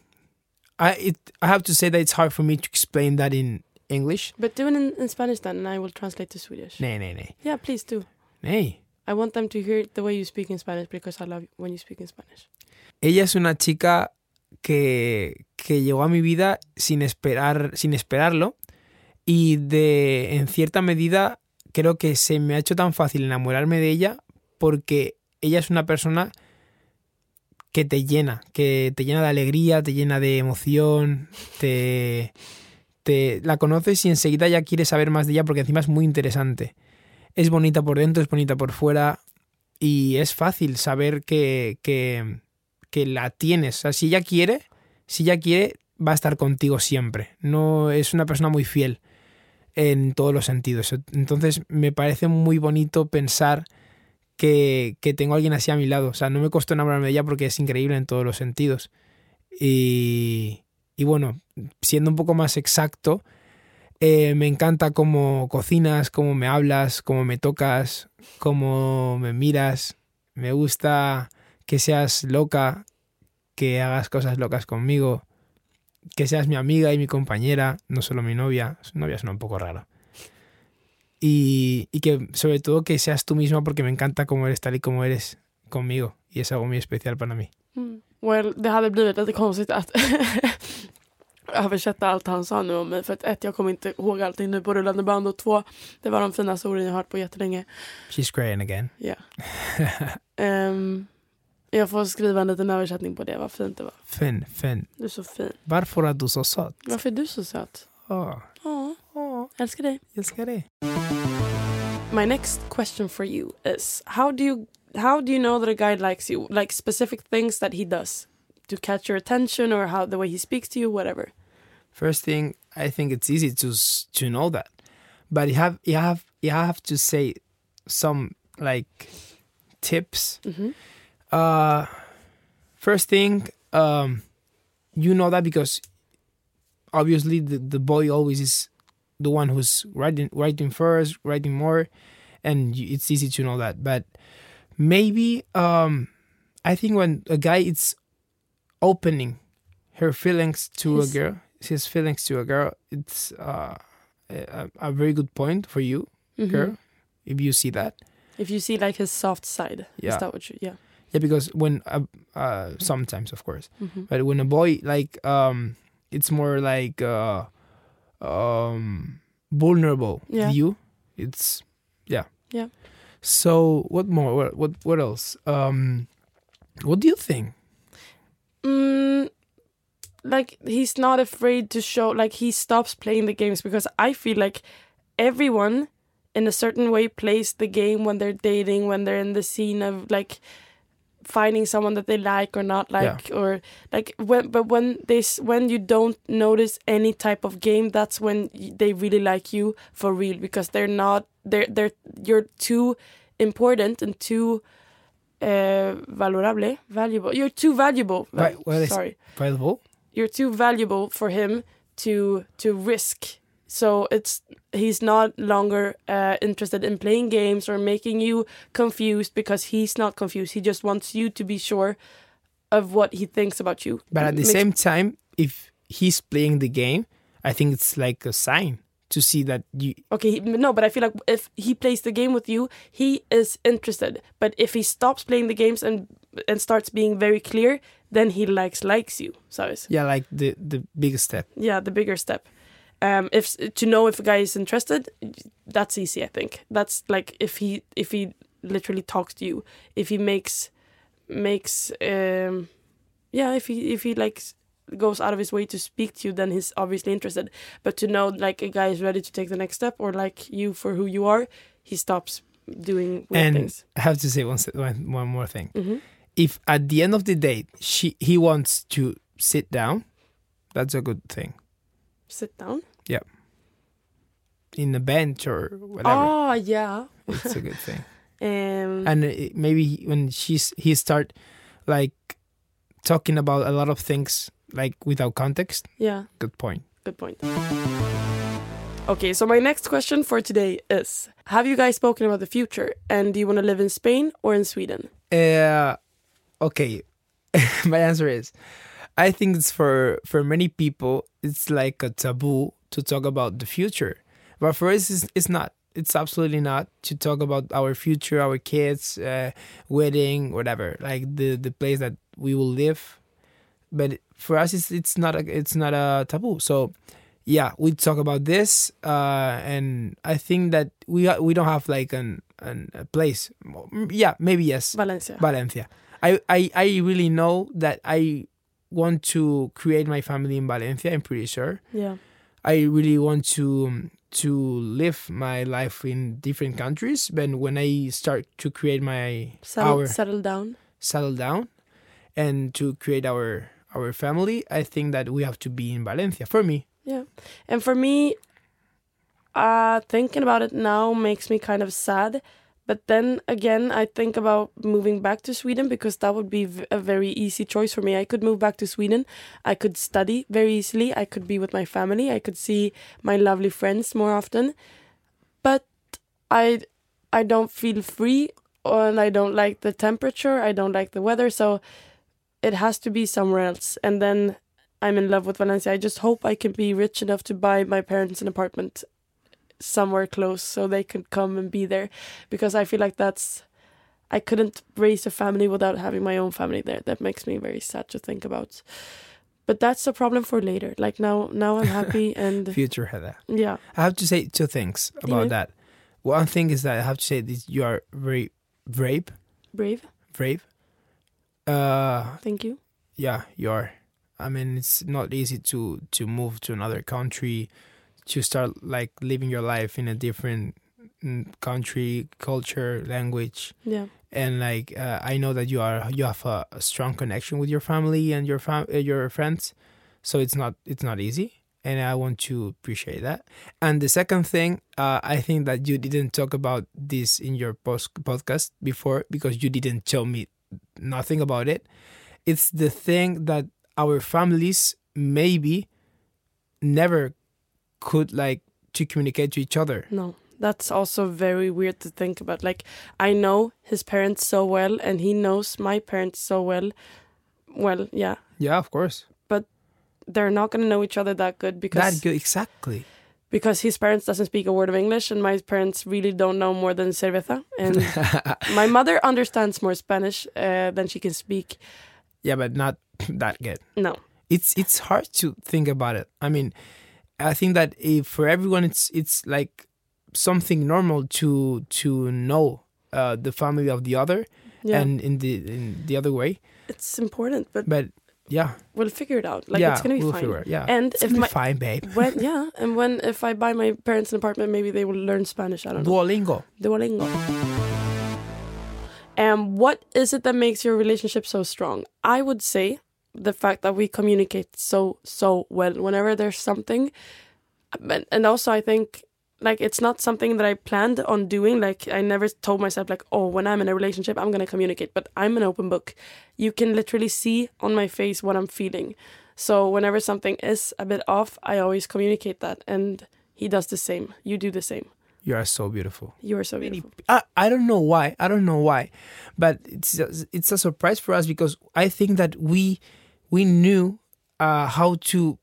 I it I have to say that it's hard for me to explain that in English.
But do it in, in Spanish then, and I will translate to Swedish.
Nee, nee, nee,
Yeah, please do.
nee.
I want them to hear the way you speak in Spanish because I love when you speak in Spanish.
Ella es una chica que, que llegó a mi vida sin esperar, sin esperarlo y de en cierta medida creo que se me ha hecho tan fácil enamorarme de ella porque ella es una persona que te llena, que te llena de alegría, te llena de emoción, te, la conoces y enseguida ya quieres saber más de ella porque encima es muy interesante. Es bonita por dentro, es bonita por fuera y es fácil saber que, que, que la tienes. O sea, si ella quiere, si ella quiere, va a estar contigo siempre. No es una persona muy fiel en todos los sentidos. Entonces me parece muy bonito pensar que, que tengo a alguien así a mi lado. O sea, no me costó enamorarme de ella porque es increíble en todos los sentidos. Y, y bueno, siendo un poco más exacto, eh, me encanta cómo cocinas, cómo me hablas, cómo me tocas, cómo me miras. Me gusta que seas loca, que hagas cosas locas conmigo, que seas mi amiga y mi compañera, no solo mi novia. Novia suena un poco raro. Y, y que sobre todo que seas tú misma porque me encanta cómo eres tal y como eres conmigo. Y es algo muy especial para mí.
Mm. Well, det hade blivit lite konstigt att översätta allt han sa nu om mig. För att ett, jag kommer inte ihåg allting nu på rullande band och två, det var de finaste orden jag hört på jättelänge.
She's crying again.
Ja. [LAUGHS] Ehm, jag får skriva en liten översättning på det, vad fint det var.
Fin, fin.
Du är så fin.
Varför är du så söt?
Varför är du så söt? Ja,
åh,
älskar dig.
jag älskar dig.
My next question for you is how do you how do you know that a guy likes you? Like specific things that he does to catch your attention or how the way he speaks to you, whatever.
First thing, I think it's easy to to know that, but you have you have you have to say some like tips.
Mhm.
Uh, first thing, um, you know that because obviously the, the boy always is the one who's writing writing first, writing more, and it's easy to know that. But maybe um, I think when a guy is opening her feelings to
His-
a girl, his feelings to a girl, it's uh, a, a very good point for you,
Mhm.
girl, if you see that.
If you see like his soft side,
Yeah.
is that what you? Yeah.
Yeah, because when uh, uh, sometimes, of course,
Mhm.
but when a boy like um, it's more like uh, um, vulnerable
Yeah.
you. It's yeah,
Yeah.
So what more? What what, what else? Um, what do you think?
Mm, like he's not afraid to show. Like he stops playing the games because I feel like everyone, in a certain way, plays the game when they're dating, when they're in the scene of like finding someone that they like or not like or like when but when this when you don't notice any type of game that's when they really like you for real because they're not they're they're you're too important and too uh valorable valuable. You're too valuable.
Right,
sorry.
Valuable?
you're too valuable for him to to risk. So it's he's not longer uh, interested in playing games or making you confused because he's not confused. He just wants you to be sure of what he thinks about you.
But at the same time, if he's playing the game, I think it's like a sign to see that you.
okay no but i feel like if he plays the game with you he is interested but if he stops playing the games and and starts being very clear then he likes likes you sabes
Yeah, like the the biggest step.
yeah the bigger step um if to know if a guy is interested that's easy i think that's like if he if he literally talks to you if he makes makes um yeah if he if he likes goes out of his way to speak to you, then he's obviously interested. But to know like a guy is ready to take the next step or like you for who you are, he stops doing weird
and
things.
I have to say one, one, one more thing.
hmm
If at the end of the date she he wants to sit down, that's a good thing.
Sit down. Yeah.
In a bench or whatever,
Oh yeah.
it's a [LAUGHS] good thing.
Um,
and maybe when she's he start like talking about a lot of things like without context.
yeah.
Good point.
Good point. Okay, so my next question for today is Have you guys spoken about the future? And do you want to live in Spain or in Sweden?
Uh, okay, [LAUGHS] my answer is, I think it's for for many people it's like a taboo to talk about the future, but for us it's, it's not. It's absolutely not to talk about our future, our kids, uh, wedding, whatever, like the the place that we will live. But for us, it's it's not a it's not a taboo. So yeah, we talk about this, uh, and I think that we we don't have like an, an a place. Yeah, maybe yes.
Valencia.
Valencia. I, I, I really know that I want to create my family in Valencia. I'm pretty sure.
yeah.
I really want to to live my life in different countries. But when I start to create my
Settle,
our
settle down.
settle down and to create our our family, I think that we have to be in Valencia for me.
Yeah. And for me, uh, thinking about it now makes me kind of sad. But then again, I think about moving back to Sweden because that would be a very easy choice for me. I could move back to Sweden. I could study very easily. I could be with my family. I could see my lovely friends more often. But I I don't feel free and I don't like the temperature. I don't like the weather. So it has to be somewhere else. And then I'm in love with Valencia. I just hope I can be rich enough to buy my parents an apartment somewhere close so they could come and be there because I feel like that's I couldn't raise a family without having my own family there. That makes me very sad to think about. But that's a problem for later. Like now now I'm happy [LAUGHS] and
Future Heather.
yeah.
I have to say two things about
Yeah.
that. One thing is that I have to say this: you are very brave,
Brave.
brave. Uh,
Thank you.
yeah, you are. I mean, it's not easy to to move to another country, to start like living your life in a different mm, country, culture, language,
Yeah.
and like uh, I know that you are you have a, a strong connection with your family and your fam- uh, your friends, so it's not it's not easy, and I want to appreciate that. And the second thing, uh, I think that you didn't talk about this in your post podcast before because you didn't tell me nothing about it. It's the thing that our families maybe never could like to communicate to each other.
No. That's also very weird to think about. Like I know his parents so well and he knows my parents so well. Well, yeah.
Yeah, of course.
But they're not going to know each other that good because
That good, exactly.
Because his parents doesn't speak a word of English and my parents really don't know more than cerveza and [LAUGHS] my mother understands more Spanish uh, than she can speak.
Yeah, but not [LAUGHS] that good.
No.
It's it's hard to think about it. I mean, I think that if for everyone, it's it's like something normal to to know uh, the family of the other,
Yeah.
and in the in the other way.
it's important, but
But yeah,
we'll figure it out. Like
yeah,
it's going to be
we'll
fine.
figure. Yeah,
And
it's
if
gonna
my
be fine, babe. [LAUGHS]
when yeah, [LAUGHS] and when if I buy my parents an apartment, maybe they will learn Spanish. I don't know.
Duolingo.
Duolingo. And what is it that makes your relationship so strong? I would say the fact that we communicate so so well whenever there's something and also I think like it's not something that I planned on doing. Like I never told myself like oh when I'm in a relationship I'm going to communicate but I'm an open book. You can literally see on my face what I'm feeling. So whenever something is a bit off I always communicate that and he does the same. You do the same.
You are so beautiful.
you are so beautiful.
I, I don't know why. I don't know why, but it's a, it's a surprise for us because I think that we we knew uh, how to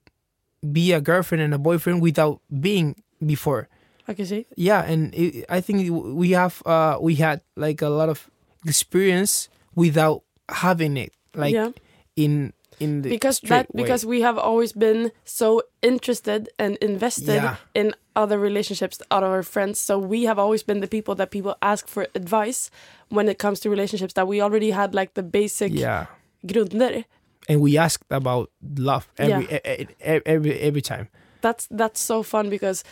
be a girlfriend and a boyfriend without being before.
I can see
Yeah, and it, I think we have uh, we had like a lot of experience without having it, like
yeah
in in the
because that
way.
because we have always been so interested and invested
Yeah.
in other relationships out of our friends so we have always been the people that people ask for advice when it comes to relationships that we already had like the basic
yeah,
grunder
and we asked about love every e- e- e- every every time.
that's that's so fun because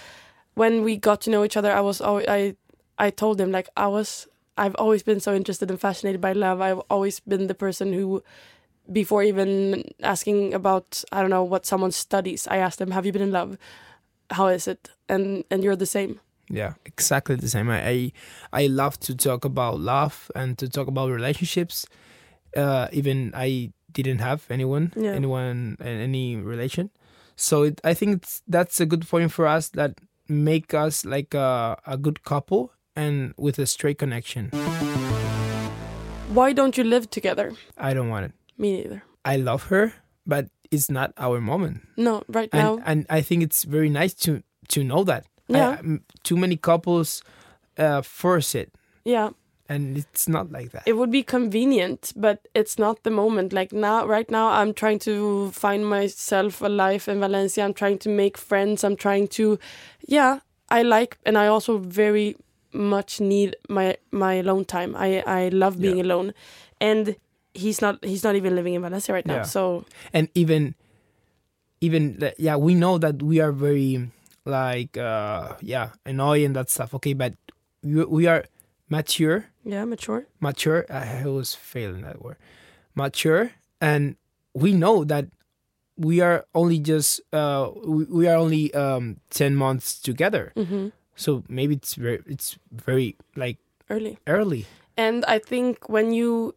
when we got to know each other i was always, i i told him like i was i've always been so interested and fascinated by love i've always been the person who before even asking about i don't know what someone studies i asked them have you been in love how is it and and you're the same
Yeah, exactly the same. I, I I love to talk about love and to talk about relationships. Uh, even I didn't have anyone,
Yeah.
anyone, any relation. So it, I think it's, that's a good point for us that make us like a, a good couple and with a straight connection.
why don't you live together
I don't want it.
me neither
I love her, but it's not our moment.
no right
and
now
and I think it's very nice to to know that.
Yeah.
m- too many couples uh, force it,
yeah
and it's not like that.
it would be convenient but it's not the moment like now right now i'm trying to find myself a life in valencia i'm trying to make friends i'm trying to yeah i like and i also very much need my my alone time i i love being
Yeah.
alone and he's not he's not even living in valencia right now
Yeah.
so
and even even yeah, we know that we are very like uh yeah annoying that stuff. Okay, but we, we are mature,
yeah mature
mature. I was failing that word, mature, and we know that we are only just uh we, we are only um 10 months together
hmm
so maybe it's very it's very like
early
early
And I think when you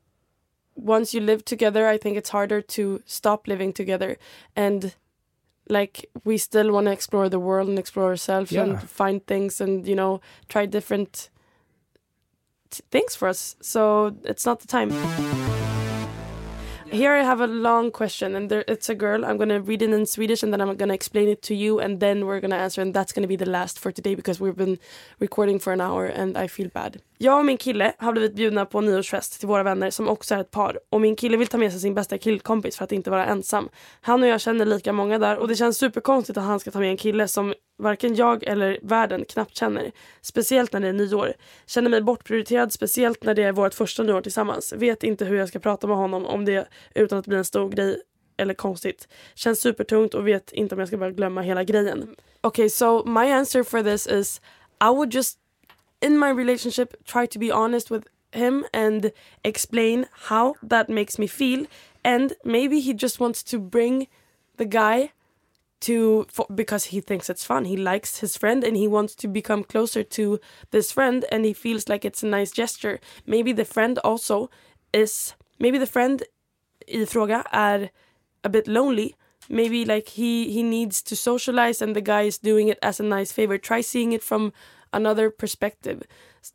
once you live together, I think it's harder to stop living together. And like we still want to explore the world and explore ourselves
Yeah.
and find things and you know try different t- things for us. So it's not the time. Here I have a long question, and there, it's a girl. I'm gonna read it in Swedish, and then I'm gonna explain it to you, and then we're gonna answer, and that's gonna be the last for today because we've been recording for an hour, and I feel bad. Jag och min kille har blivit bjudna på nyårsfest till våra vänner som också är ett par och min kille vill ta med sig sin bästa killkompis för att inte vara ensam. Han och jag känner lika många där och det känns superkonstigt att han ska ta med en kille som varken jag eller världen knappt känner. Speciellt när det är nyår. Känner mig bortprioriterad speciellt när det är vårt första nyår tillsammans. Vet inte hur jag ska prata med honom om det utan att det blir en stor grej eller konstigt. Känns supertungt och vet inte om jag ska börja glömma hela grejen. Okay, so my answer for this is I would just in my relationship try to be honest with him and explain how that makes me feel. And maybe he just wants to bring the guy to for, because he thinks it's fun. He likes his friend and he wants to become closer to this friend and he feels like it's a nice gesture. Maybe the friend also is maybe the friend i fråga är a bit lonely. Maybe like he he needs to socialize and the guy is doing it as a nice favor. Try seeing it from another perspective.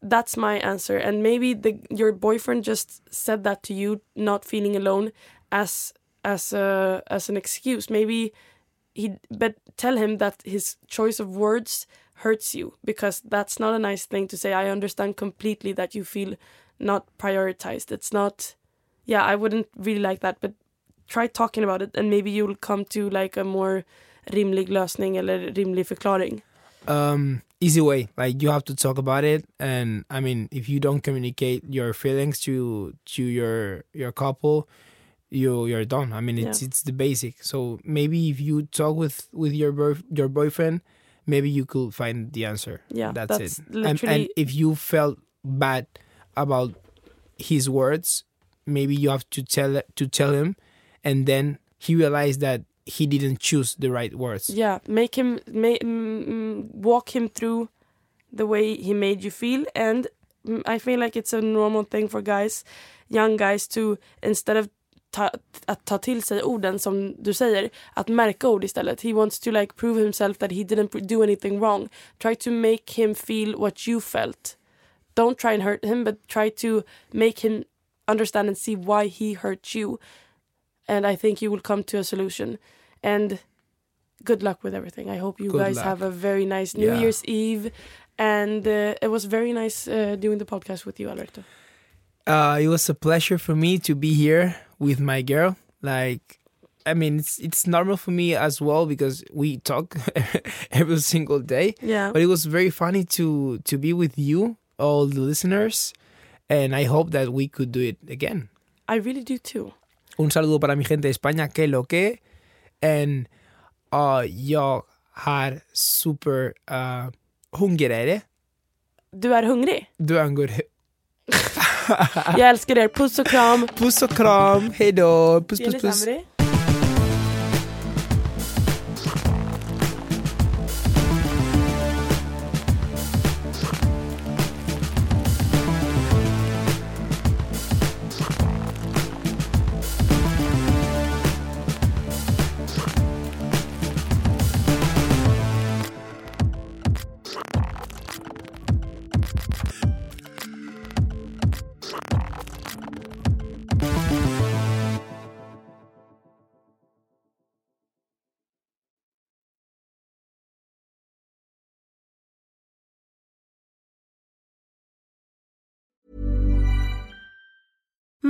That's my answer. And maybe the your boyfriend just said that to you not feeling alone as as a as an excuse. Maybe he but tell him that his choice of words hurts you because that's not a nice thing to say. I understand completely that you feel not prioritized. It's not yeah i wouldn't really like that but try talking about it and maybe you'll come to like a more rimlig lösning eller rimlig förklaring.
Um easy way like you have to talk about it. And i mean if you don't communicate your feelings to to your your couple you you're done. I mean it's
Yeah.
it's the basic. So maybe if you talk with with your boy, your boyfriend maybe you could find the answer.
Yeah,
that's,
that's
it. And, and if you felt bad about his words maybe you have to tell to tell him. And then he realized that he didn't choose the right words
Yeah, make him ma- mm, walk him through the way he made you feel, and mm, I feel like it's a normal thing for guys, young guys, to instead of ta, att ta till sig orden som du säger, att märka ord istället. He wants to like prove himself that he didn't do anything wrong. Try to make him feel what you felt. Don't try and hurt him, but try to make him understand and see why he hurt you. And I think you will come to a solution. And good luck with everything. I hope you
Good
guys
luck.
have a very nice New
Yeah.
Year's Eve. And uh, it was very nice uh, doing the podcast with you, Alberto.
uh, it was a pleasure for me to be here with my girl. Like, I mean, it's it's normal for me as well because we talk [LAUGHS] every single day.
Yeah.
But it was very funny to to be with you, all the listeners, and I hope that we could do it again.
I really do too.
Un saludo para mi gente de España, que lo que. En uh, jag har super uh, hungrig.
Du är hungrig?
Du är god [LAUGHS]
Jag älskar er. Puss och kram.
Puss och kram, hej då. Puss, puss, puss.